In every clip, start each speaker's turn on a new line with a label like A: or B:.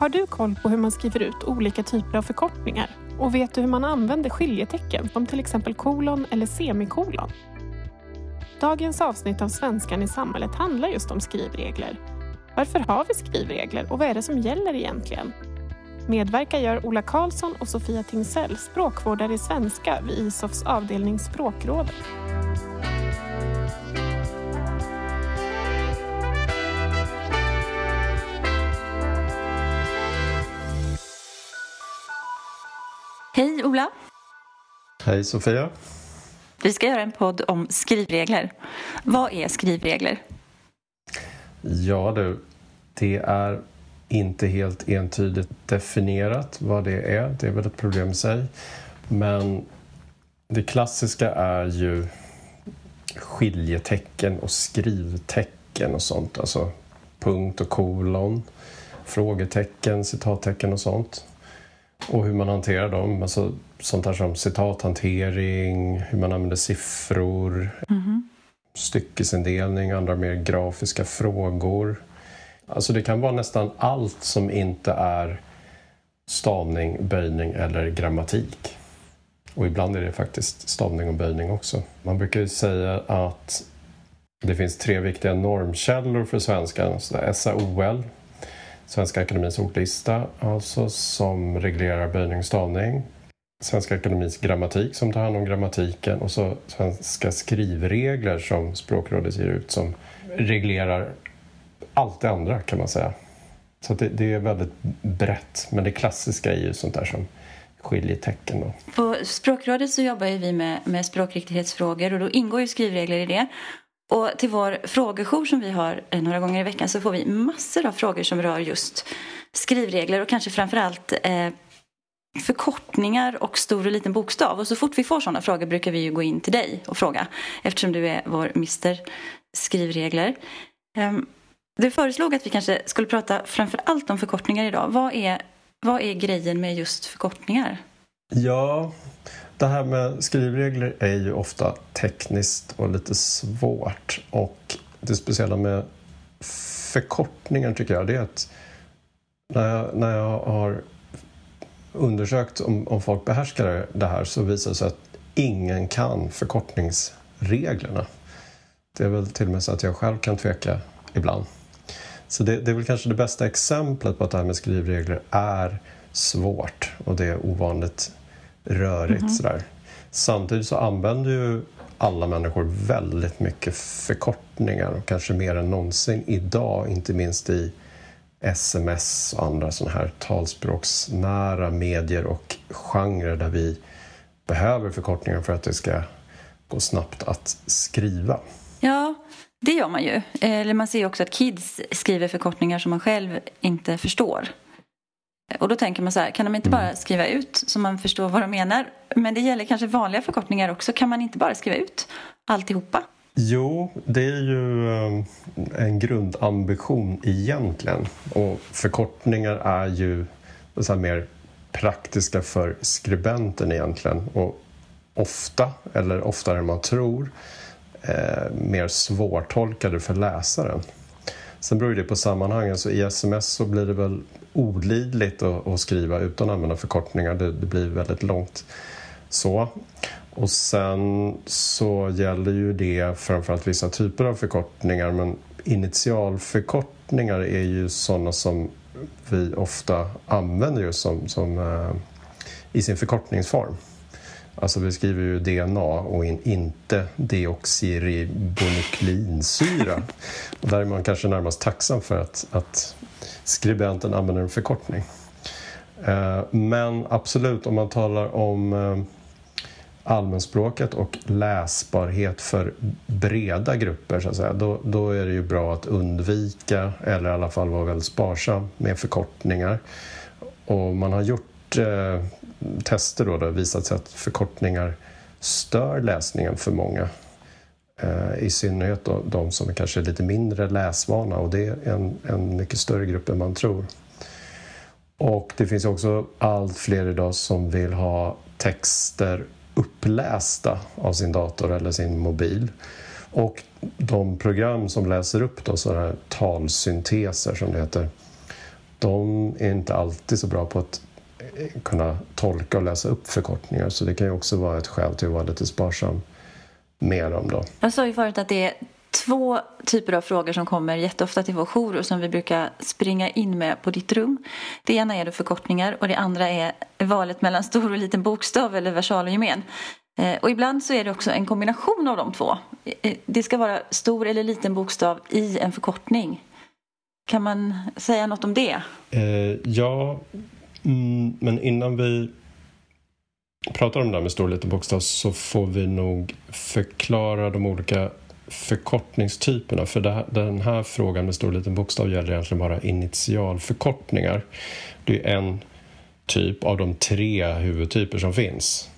A: Har du koll på hur man skriver ut olika typer av förkortningar? Och vet du hur man använder skiljetecken som till exempel kolon eller semikolon? Dagens avsnitt av Svenskan i samhället handlar just om skrivregler. Varför har vi skrivregler och vad är det som gäller egentligen? Medverkar gör Ola Karlsson och Sofia Tingsell, språkvårdare i svenska vid ISOFs avdelning Språkrådet.
B: Hej Ola!
C: Hej Sofia!
B: Vi ska göra en podd om skrivregler. Vad är skrivregler?
C: Ja du, det är inte helt entydigt definierat vad det är. Det är väl ett problem i sig. Men det klassiska är ju skiljetecken och skrivtecken och sånt. Alltså punkt och kolon, frågetecken, citattecken och sånt. Och hur man hanterar dem. Alltså sånt här som citathantering, hur man använder siffror, mm. styckesindelning, andra mer grafiska frågor. Alltså det kan vara nästan allt som inte är stavning, böjning eller grammatik. Och ibland är det faktiskt stavning och böjning också. Man brukar ju säga att det finns tre viktiga normkällor för svenskan. SAOL, Svenska Akademins ordlista, alltså som reglerar böjning och stavning. Svenska Akademins grammatik som tar hand om grammatiken och så svenska skrivregler som Språkrådet ger ut som reglerar allt det andra kan man säga. Så det, det, är väldigt brett, men det klassiska är ju sånt där som skiljetecken. Då.
B: På Språkrådet så jobbar vi med, med språkriktighetsfrågor och då ingår ju skrivregler i det. Och till vår frågejour som vi har eh, några gånger i veckan så får vi massor av frågor som rör just skrivregler och kanske framförallt eh, förkortningar och stor och liten bokstav. Och så fort vi får sådana frågor brukar vi ju gå in till dig och fråga eftersom du är vår mister skrivregler. Ehm, du föreslog att vi kanske skulle prata framför allt om förkortningar idag. Vad är, vad är grejen med just förkortningar?
C: Ja, det här med skrivregler är ju ofta tekniskt och lite svårt. Och det speciella med förkortningar tycker jag det är att när jag, när jag har undersökt om, om folk behärskar det här så visar det sig att ingen kan förkortningsreglerna. Det är väl till och med så att jag själv kan tveka ibland. Så det, det, är väl kanske det bästa exemplet på att det här med skrivregler är svårt och det är ovanligt rörigt. Mm sådär. Samtidigt så använder ju alla människor väldigt mycket förkortningar och kanske mer än någonsin idag, inte minst i sms och andra sådana här talspråksnära medier och genrer där vi behöver förkortningar för att det ska gå snabbt att skriva.
B: Ja, det gör man ju. Eller man ser också att kids skriver förkortningar som man själv inte förstår. Och då tänker man så här, kan de inte bara mm. skriva ut så man förstår vad de menar? Men det gäller kanske vanliga förkortningar också. Kan man inte bara skriva ut alltihopa?
C: Jo, det är ju eh, en grundambition egentligen. Och förkortningar är ju så mer praktiska för skribenten egentligen. Och ofta, eller oftare än man tror, eh, mer svårtolkade för läsaren. Sen beror det på sammanhanget. Så I sms så blir det väl olidligt att, att skriva utan att använda förkortningar. Det, det, blir väldigt långt så. Och sen så gäller ju det framförallt vissa typer av förkortningar men initialförkortningar är ju sådana som vi ofta använder just som, som eh, i sin förkortningsform. Alltså vi skriver ju DNA och in, inte deoxyribonuklinsyra. och där är man kanske närmast tacksam för att, att skribenten använder en förkortning. Uh, men absolut, om man talar om uh, allmänspråket och läsbarhet för breda grupper så att säga, då, då är det ju bra att undvika eller i alla fall vara väldigt sparsam med förkortningar. Och man har gjort eh, tester då, det visat sig att förkortningar stör läsningen för många. Eh, I synnerhet då, de som är kanske är lite mindre läsvana och det är en, en mycket större grupp än man tror. Och det finns också allt fler idag som vill ha texter upplästa av sin dator eller sin mobil. Och de program som läser upp då, sådana här talsynteser som det heter de är inte alltid så bra på att kunna tolka och läsa upp förkortningar så det kan ju också vara ett skäl till att vara lite sparsam med dem då.
B: Jag sa ju förut att det är två typer av frågor som kommer jätteofta till vår jour och som vi brukar springa in med på ditt rum. Det ena är förkortningar och det andra är valet mellan stor och liten bokstav eller versal och gemen. Eh, och ibland så är det också en kombination av de två. Eh, det ska vara stor eller liten bokstav i en förkortning. Kan man säga något om det?
C: Eh, ja, mm, men innan vi pratar om det där med stor och liten bokstav så får vi nog förklara de olika förkortningstyperna. För här, den här frågan med stor och liten bokstav gäller egentligen bara initialförkortningar. Det är en typ av de tre huvudtyper som finns.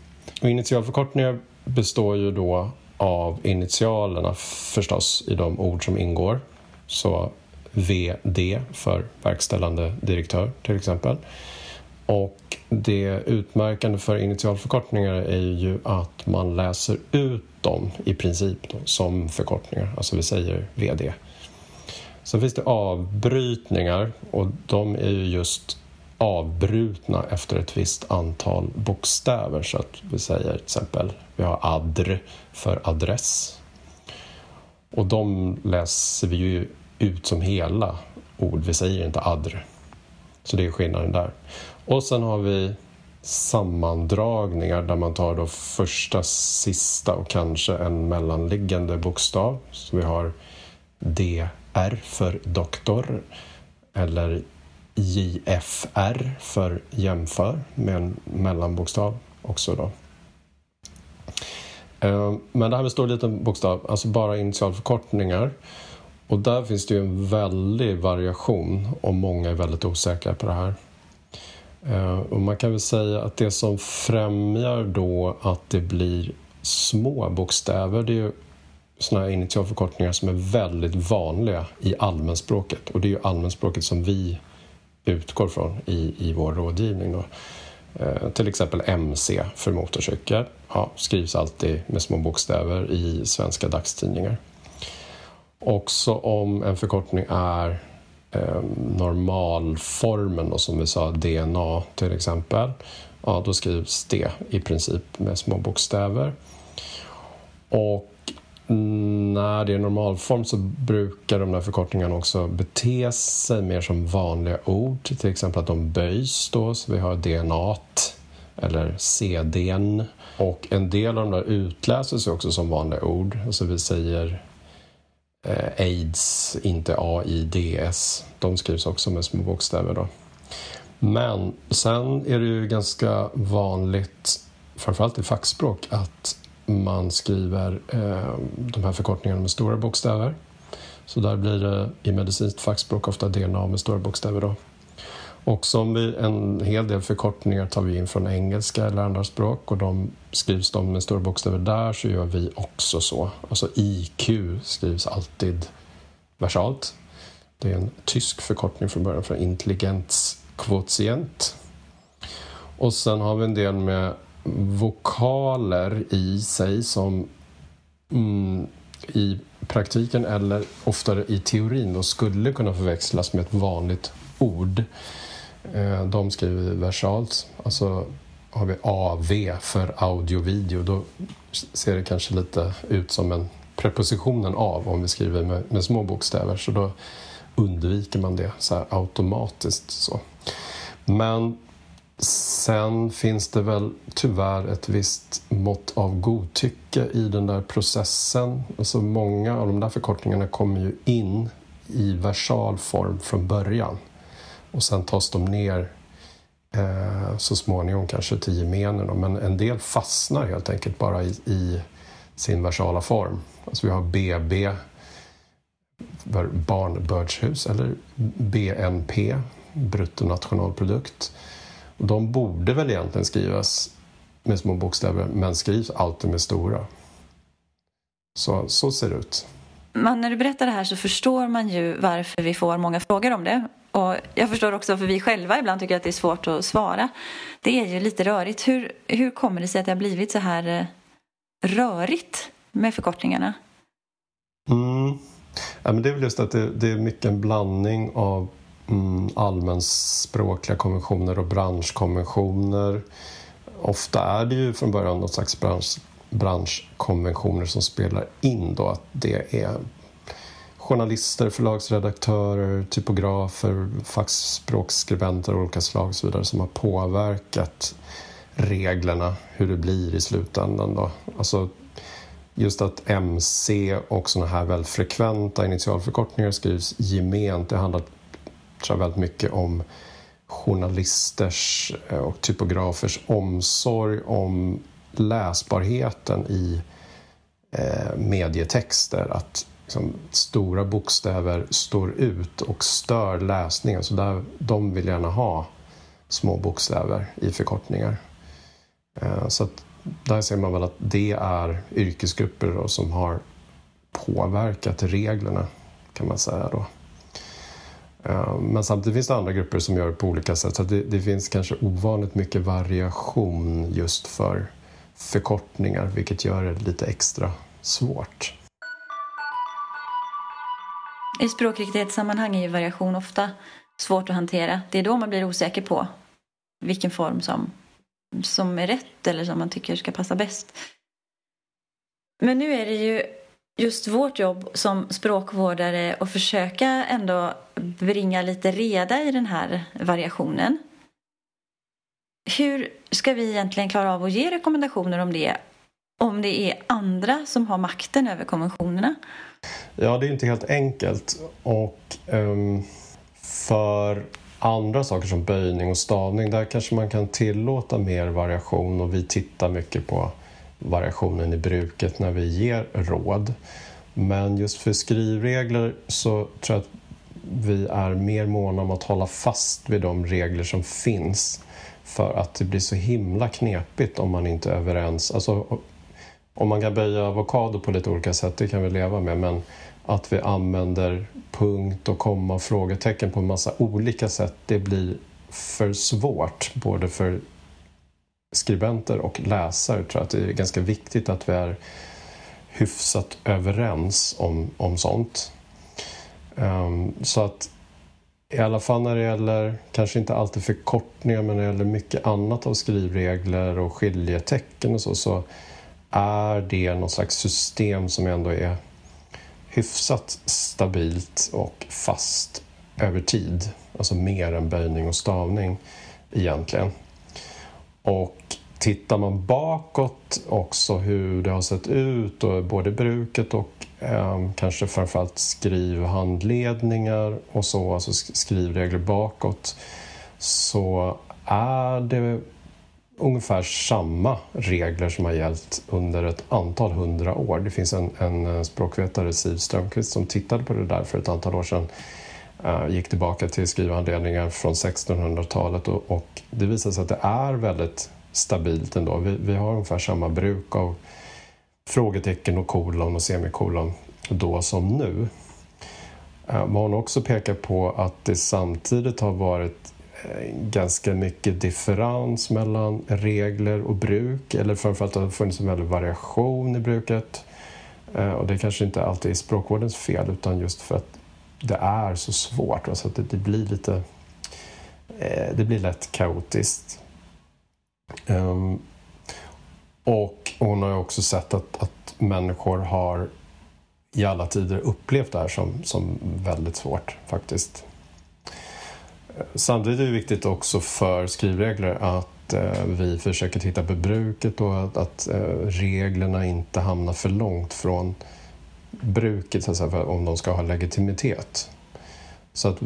C: Och initialförkortningar består ju då av initialerna förstås i de ord som ingår. Så VD för verkställande direktör till exempel. Och det utmärkande för initialförkortningar är ju att man läser ut dem i princip då, som förkortningar, alltså vi säger VD. Sen finns det avbrytningar och de är ju just avbrutna efter ett visst antal bokstäver. Så att vi säger till exempel, vi har adr för adress. Och de läser vi ju ut som hela ord, vi säger inte adr. Så det är skillnaden där. Och sen har vi sammandragningar där man tar då första, sista och kanske en mellanliggande bokstav. Så vi har DR för doktor eller JFR för jämför med en mellanbokstav också då. Eh, men det här med stor och liten bokstav, alltså bara initialförkortningar. Och där finns det ju en väldig variation och många är väldigt osäkra på det här. Eh, och man kan väl säga att det som främjar då att det blir små bokstäver det är ju såna här initialförkortningar som är väldigt vanliga i allmänspråket. Och det är ju allmänspråket som vi utgår från i, i vår rådgivning. Då. Eh, till exempel MC för motorcykel ja, skrivs alltid med små bokstäver i svenska dagstidningar. Också om en förkortning är eh, normalformen, då, som vi sa, DNA till exempel, ja, då skrivs det i princip med små bokstäver. Och när det är normalform så brukar de där förkortningarna också bete sig mer som vanliga ord. Till exempel att de böjs då, så vi har DNA eller CDn. Och en del av de där utläses ju också som vanliga ord. Alltså vi säger eh, AIDS, inte AIDS. De skrivs också med små bokstäver då. Men sen är det ju ganska vanligt, framförallt i fackspråk, att man skriver eh, de här förkortningarna med stora bokstäver. Så där blir det i medicinskt fackspråk ofta DNA med stora bokstäver. Då. Och som vi, en hel del förkortningar tar vi in från engelska eller andra språk och de skrivs de med stora bokstäver där så gör vi också så. Alltså IQ skrivs alltid versalt. Det är en tysk förkortning från början för intelligenskvotient. Och sen har vi en del med vokaler i sig som mm, i praktiken eller oftare i teorin då skulle kunna förväxlas med ett vanligt ord. Eh, de skriver versalt. Alltså har vi AV för audio-video då ser det kanske lite ut som en prepositionen av om vi skriver med, med små bokstäver så då undviker man det så automatiskt. Så. Men Sen finns det väl tyvärr ett visst mått av godtycke i den där processen. Alltså många av de där förkortningarna kommer ju in i versal form från början och sen tas de ner eh, så småningom kanske till gemenen. Men en del fastnar helt enkelt bara i, i sin versala form. Alltså vi har BB, barnbördshus, eller BNP, bruttonationalprodukt. Och De borde väl egentligen skrivas med små bokstäver men skrivs alltid med stora. Så, så ser det ut.
B: Men när du berättar det här så förstår man ju varför vi får många frågor om det. Och jag förstår också för vi själva ibland tycker att det är svårt att svara. Det är ju lite rörigt. Hur, hur kommer det sig att det har blivit så här eh, rörigt med förkortningarna?
C: Mm. Ja, men det är väl just att det, det är mycket en blandning av mm, allmänspråkliga konventioner och branschkonventioner. Ofta är det ju från början något slags bransch, branschkonventioner som spelar in då att det är journalister, förlagsredaktörer, typografer, fackspråksskribenter av olika slag och så vidare som har påverkat reglerna, hur det blir i slutändan. Då. Alltså, just att MC och sådana här väldigt frekventa initialförkortningar skrivs gement, det handlar tror jag, väldigt mycket om journalisters eh, och typografers omsorg om läsbarheten i eh, medietexter. Att liksom, stora bokstäver står ut och stör läsningen. Så alltså där, de vill gärna ha små bokstäver i förkortningar. Eh, så att där ser man väl att det är yrkesgrupper då, som har påverkat reglerna kan man säga då. Eh, men samtidigt finns det andra grupper som gör det på olika sätt så det, det, finns kanske ovanligt mycket variation just för förkortningar vilket gör det lite extra svårt.
B: I språkriktighetssammanhang är ju variation ofta svårt att hantera. Det är då man blir osäker på vilken form som, som är rätt eller som man tycker ska passa bäst. Men nu är det ju just vårt jobb som språkvårdare att försöka ändå bringa lite reda i den här variationen. Hur ska vi egentligen klara av att ge rekommendationer om det om det är andra som har makten över konventionerna?
C: Ja, det är inte helt enkelt. Och um, för andra saker som böjning och stavning, där kanske man kan tillåta mer variation och vi tittar mycket på variationen i bruket när vi ger råd. Men just för skrivregler så tror jag att vi är mer måna om att hålla fast vid de regler som finns för att det blir så himla knepigt om man inte är överens. Alltså, om man kan böja avokado på lite olika sätt, det kan vi leva med. Men att vi använder punkt och komma och frågetecken på en massa olika sätt, det blir för svårt både för skribenter och läsare. Jag tror att det är ganska viktigt att vi är hyfsat överens om, om sånt. Um, så att i alla fall när det gäller, kanske inte alltid förkortningar, men när det gäller mycket annat av skrivregler och skiljetecken och så, så är det något slags system som ändå är hyfsat stabilt och fast över tid. Alltså mer än böjning och stavning egentligen. Och tittar man bakåt också hur det har sett ut, och både bruket och eh, kanske framförallt skrivhandledningar och så, alltså skrivregler bakåt, så är det ungefär samma regler som har gällt under ett antal hundra år. Det finns en, en eh, språkvetare, Siv Strömqvist, som tittade på det där för ett antal år sedan. Uh, gick tillbaka till skrivhandledningar från 1600-talet och, och, det visade sig att det är väldigt stabilt ändå. Vi, vi har ungefär samma bruk av frågetecken och kolon och semikolon då som nu. Eh, uh, man också pekar på att det samtidigt har varit Eh, ganska mycket differens mellan regler och bruk eller framförallt har det funnits en väldig variation i bruket. Eh, och det kanske inte alltid är språkvårdens fel utan just för att det är så svårt. Så att det, blir lite eh, det blir lätt kaotiskt. Ehm, och hon har också sett att, att människor har i alla tider upplevt det här som, som väldigt svårt faktiskt. Samtidigt är det viktigt också för skrivregler att eh, vi försöker titta på bruket och att, att eh, reglerna inte hamnar för långt från bruket så att säga, om de ska ha legitimitet. Så att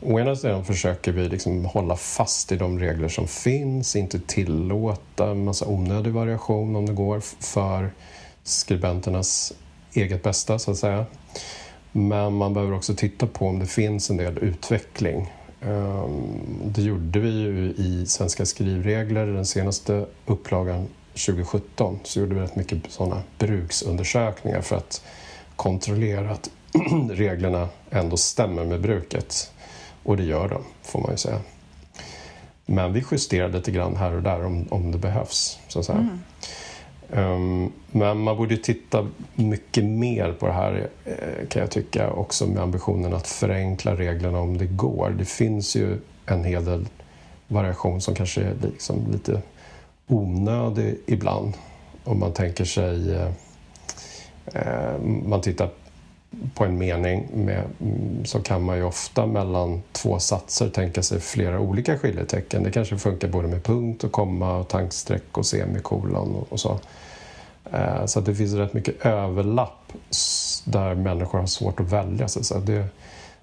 C: å ena sidan försöker vi liksom hålla fast i de regler som finns, inte tillåta en massa onödig variation om det går för skribenternas eget bästa så att säga. Men man behöver också titta på om det finns en del utveckling Ehm, det gjorde vi ju i Svenska skrivregler, den senaste upplagan 2017, så gjorde vi rätt mycket sådana bruksundersökningar för att kontrollera att reglerna ändå stämmer med bruket. Och det gör de, får man ju säga. Men vi justerar lite grann här och där om, om det behövs. Så att säga. Mm. Ehm, men man borde titta mycket mer på det här eh, kan jag tycka också med ambitionen att förenkla reglerna om det går. Det finns ju en hel del variation som kanske är liksom lite onödig ibland. Om man tänker sig... Eh, eh, man tittar på en mening med, mm, så kan man ju ofta mellan två satser tänka sig flera olika skiljetecken. Det kanske funkar både med punkt och komma och tankstreck och semikolon och, och så. Eh, så det finns rätt mycket överlapp där människor har svårt att välja. Så det,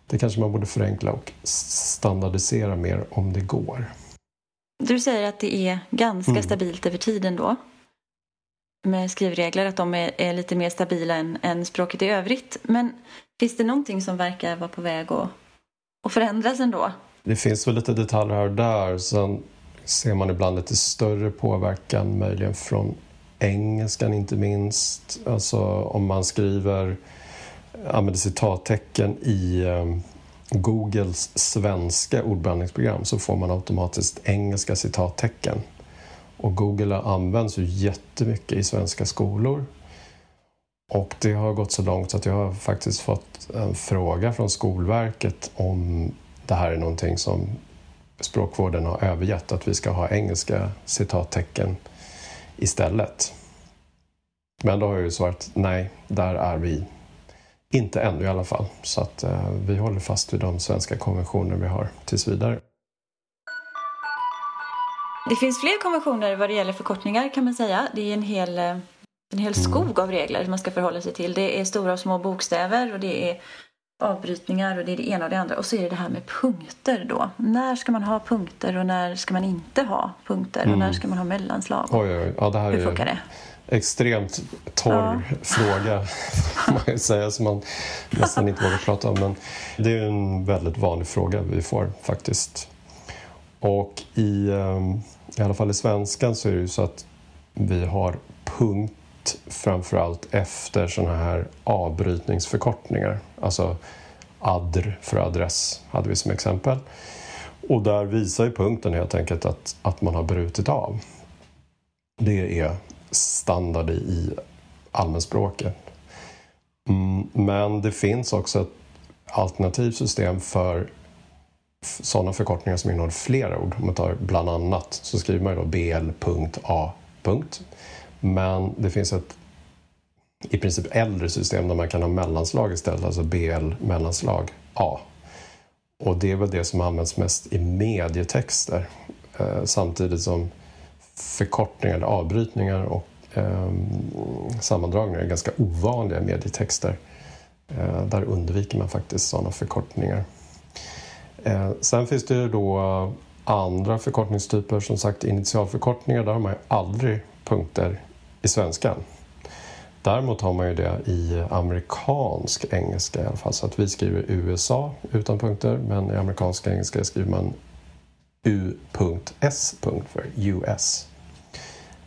C: det kanske man borde förenkla och standardisera mer om det går.
B: Du säger att det är ganska mm. stabilt över tiden då? Med skrivregler, att de är, är lite mer stabila än, än, språket i övrigt. Men finns det någonting som verkar vara på väg att, att förändras ändå?
C: Det finns väl lite detaljer här och där. Sen ser man ibland lite större påverkan, möjligen från engelskan inte minst. Alltså om man skriver, använder citattecken i ehm, Googles svenska ordblandningsprogram så får man automatiskt engelska citattecken. Och Google används ju jättemycket i svenska skolor. Och det har gått så långt att jag har faktiskt fått en fråga från Skolverket om det här är någonting som språkvården har övergett, att vi ska ha engelska citattecken istället. Men då har jag ju svarat nej, där är vi inte ännu i alla fall. Så att eh, vi håller fast vid de svenska konventioner vi har tills vidare.
B: Det finns fler konventioner vad det gäller förkortningar kan man säga. Det är en hel, eh, en hel skog av regler man ska förhålla sig till. Det är stora och små bokstäver och det är avbrytningar och det är det ena och det andra. Och så är det det här med punkter då. När ska man ha punkter och när ska man inte ha punkter? Mm. Och när mm. ska man ha mellanslag?
C: Oj, oj, ja, det här
B: Hur funkar
C: det? Extremt torr ja. fråga, man ju säga, som man nästan inte vågar prata om. Men det är en väldigt vanlig fråga vi får faktiskt. Och i, ehm, i alla fall i svenskan så är det ju så att vi har punkt framförallt efter sådana här avbrytningsförkortningar. Alltså adr för adress hade vi som exempel. Och där visar ju punkten helt enkelt att, att man har brutit av. Det är standard i allmänspråket. Mm, men det finns också ett alternativt system för sådana förkortningar som innehåller flera ord. Om man tar bland annat så skriver man ju då BL.A. Men det finns ett i princip äldre system där man kan ha mellanslag istället, alltså BL mellanslag A. Och det är väl det som används mest i medietexter eh, samtidigt som förkortningar eller avbrytningar och eh, sammandragningar är ganska ovanliga i medietexter. Eh, där undviker man faktiskt sådana förkortningar. Eh, sen finns det ju då andra förkortningstyper, som sagt initialförkortningar, där har man ju aldrig punkter i svenskan. Däremot har man ju det i amerikansk engelska i alla fall, så att vi skriver USA utan punkter, men i amerikansk engelska skriver man U.S. för US.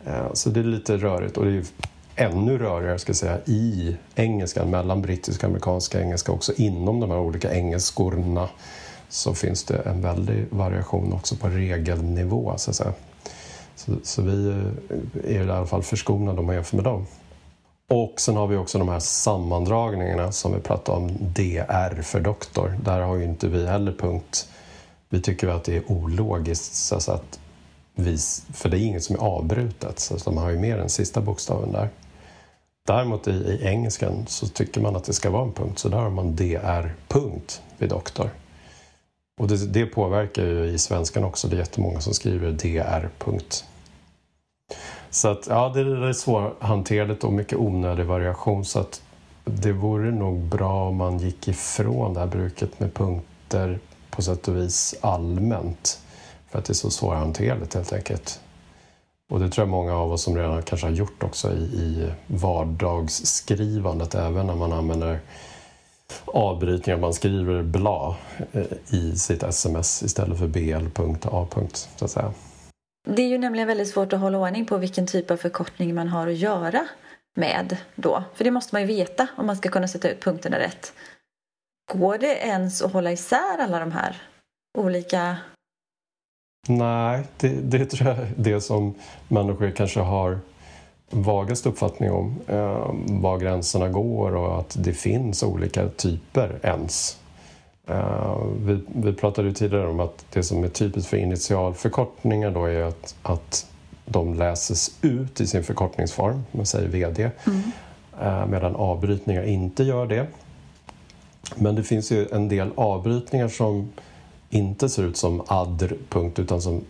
C: Eh, så det är lite rörigt och det är ännu rörigare ska jag säga, i engelskan mellan brittisk och amerikansk engelska också inom de här olika engelskorna så finns det en väldig variation också på regelnivå. Så, att säga. så, så vi eh, är i alla fall förskonade om man jämför med dem. Och sen har vi också de här sammandragningarna som vi pratade om, DR för doktor. Där har ju inte vi heller punkt. Vi tycker att det är ologiskt, så att vi, för det är inget som är avbrutet, så man har ju med den sista bokstaven där. Däremot i, i engelskan så tycker man att det ska vara en punkt, så där har man DR punkt vid doktor. Och det, det, påverkar ju i svenskan också. Det är jättemånga som skriver dr. Så att, ja, det är svårhanterligt och mycket onödig variation. Så att det vore nog bra om man gick ifrån det här bruket med punkter på sätt och vis allmänt. För att det är så svårhanterligt helt enkelt. Och det tror jag många av oss som redan kanske har gjort också i, i vardagsskrivandet, även när man använder avbrytningar. Man skriver bla eh, i sitt sms istället för bl.a. så att säga.
B: Det är ju nämligen väldigt svårt att hålla ordning på vilken typ av förkortning man har att göra med då. För det måste man ju veta om man ska kunna sätta ut punkterna rätt. Går det ens att hålla isär alla de här olika...
C: Nej, det, det tror jag är det som människor kanske har vagaste uppfattning om eh, var gränserna går och att det finns olika typer ens. Eh, vi, vi pratade ju tidigare om att det som är typiskt för initialförkortningar då är att, att de läses ut i sin förkortningsform, man säger VD, mm. eh, medan avbrytningar inte gör det. Men det finns ju en del avbrytningar som inte ser ut som adr. Utan som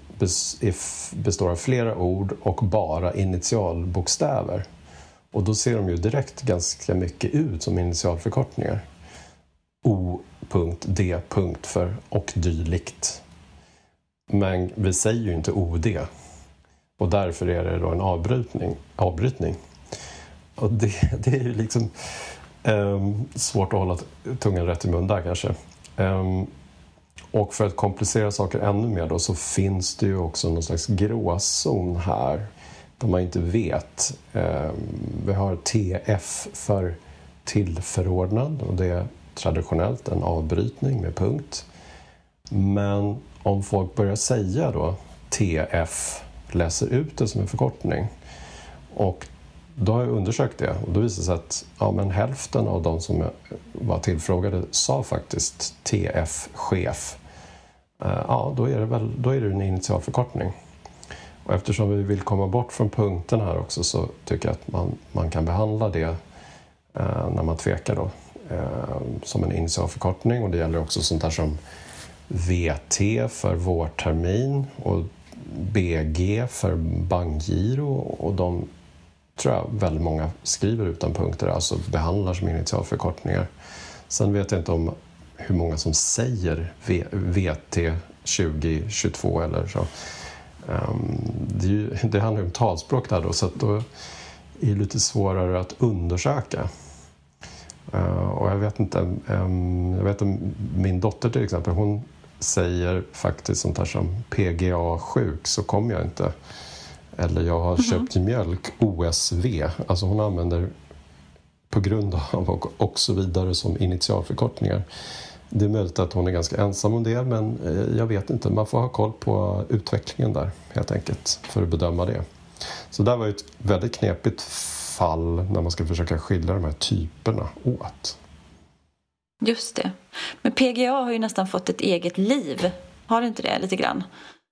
C: består av flera ord och bara initialbokstäver. Och då ser de ju direkt ganska mycket ut som initialförkortningar. O.D. För och dylikt. Men vi säger ju inte OD. Och därför är det då en avbrytning. avbrytning. Och det, det är ju liksom um, svårt att hålla tungan rätt i mun där kanske. Um, och för att komplicera saker ännu mer då, så finns det ju också någon slags gråzon här där man inte vet. Eh, vi har TF för tillförordnad och det är traditionellt en avbrytning med punkt. Men om folk börjar säga då TF, läser ut det som en förkortning och då har jag undersökt det och då visar det sig att ja, men hälften av de som var tillfrågade sa faktiskt TF-chef. Eh, ja, då är det, väl, då är det en initialförkortning. Och eftersom vi vill komma bort från punkten här också så tycker jag att man, man kan behandla det eh, när man tvekar då, eh, som en initialförkortning och det gäller också sånt där som VT för vårtermin och BG för bankgiro och de tror jag väldigt många skriver utan punkter, alltså behandlar som initialförkortningar. Sen vet jag inte om hur många som säger VT 2022 eller så. Um, det, ju, det, handlar ju om talspråk där då, så då är det lite svårare att undersöka. Uh, och jag vet inte, um, jag vet om min dotter till exempel, hon säger faktiskt sånt här som PGA-sjuk så kommer jag inte. Eller jag har mm -hmm. köpt mjölk, OSV. Alltså hon använder på grund av och, så vidare som initialförkortningar. Det är möjligt att hon är ganska ensam om det men eh, jag vet inte. Man får ha koll på utvecklingen där helt enkelt för att bedöma det. Så det var ett väldigt knepigt fall när man ska försöka skilja de här typerna åt.
B: Just det. Men PGA har ju nästan fått ett eget liv. Har det inte det lite grann?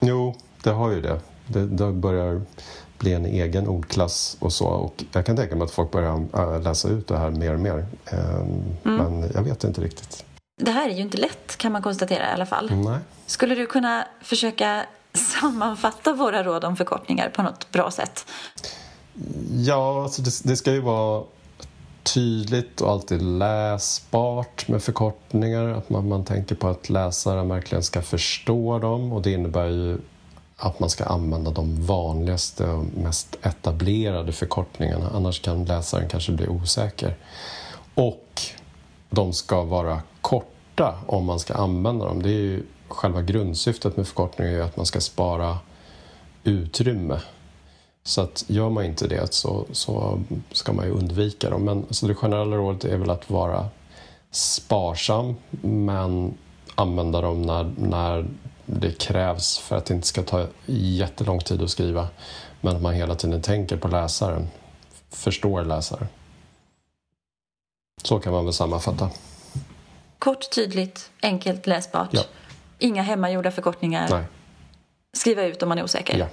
C: Jo, det har ju det. Det, det börjar bli en egen ordklass och så. Och jag kan tänka mig att folk börjar äh, läsa ut det här mer och mer. Ehm, mm. Men jag vet inte riktigt.
B: Det här är ju inte lätt kan man konstatera i alla fall.
C: Nej.
B: Skulle du kunna försöka sammanfatta våra råd om förkortningar på något bra sätt?
C: Ja, alltså det, det ska ju vara tydligt och alltid läsbart med förkortningar. Att man, man tänker på att läsaren verkligen ska förstå dem och det innebär ju att man ska använda de vanligaste och mest etablerade förkortningarna. Annars kan läsaren kanske bli osäker. Och de ska vara korta om man ska använda dem. Det är ju själva grundsyftet med förkortningar är att man ska spara utrymme. Så att gör man inte det så, så ska man ju undvika dem. Men så det generella rådet är väl att vara sparsam men använda dem när, när det krävs för att det inte ska ta jättelång tid att skriva. Men att man hela tiden tänker på läsaren, förstår läsaren. Så kan man väl sammanfatta.
B: Kort, tydligt, enkelt, läsbart.
C: Ja.
B: Inga hemmagjorda förkortningar.
C: Nej.
B: Skriva ut om man är osäker.
C: Ja.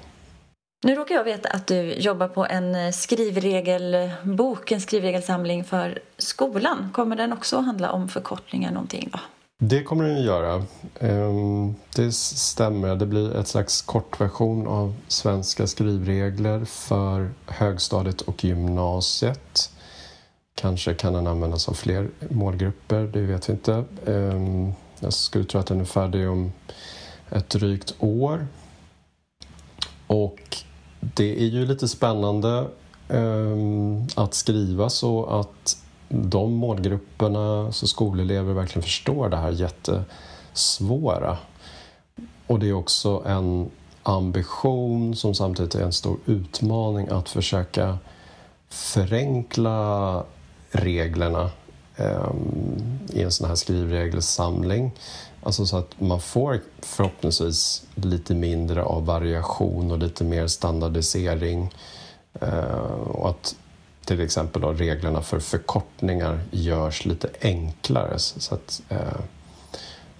B: Nu råkar jag veta att du jobbar på en skrivregelbok, en skrivregelsamling för skolan. Kommer den också handla om förkortningar någonting? Då?
C: Det kommer den att göra. Ehm, det stämmer. Det blir ett slags kortversion av svenska skrivregler för högstadiet och gymnasiet. Kanske kan den användas av fler målgrupper, det vet vi inte. Ehm, jag skulle tro att den är färdig om ett drygt år. Och det är ju lite spännande ehm, att skriva så att de målgrupperna, så skolelever verkligen förstår det här jättesvåra. Och det är också en ambition som samtidigt är en stor utmaning att försöka förenkla reglerna ehm, i en sån här skrivregelsamling. Alltså så att man får förhoppningsvis lite mindre av variation och lite mer standardisering eh, Och att till exempel då reglerna för förkortningar görs lite enklare så att eh,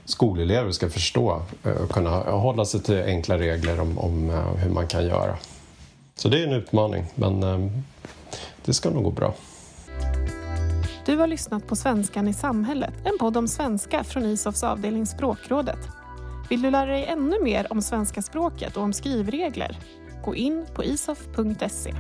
C: skolelever ska förstå eh, och kunna hålla sig till enkla regler om, om hur man kan göra. Så det är en utmaning, men ehm, det ska nog gå bra.
A: Du har lyssnat på Svenskan i samhället, en podd om svenska från ISOFs avdelning Språkrådet. Vill du lära dig ännu mer om svenska språket och om skrivregler? Gå in på isof.se.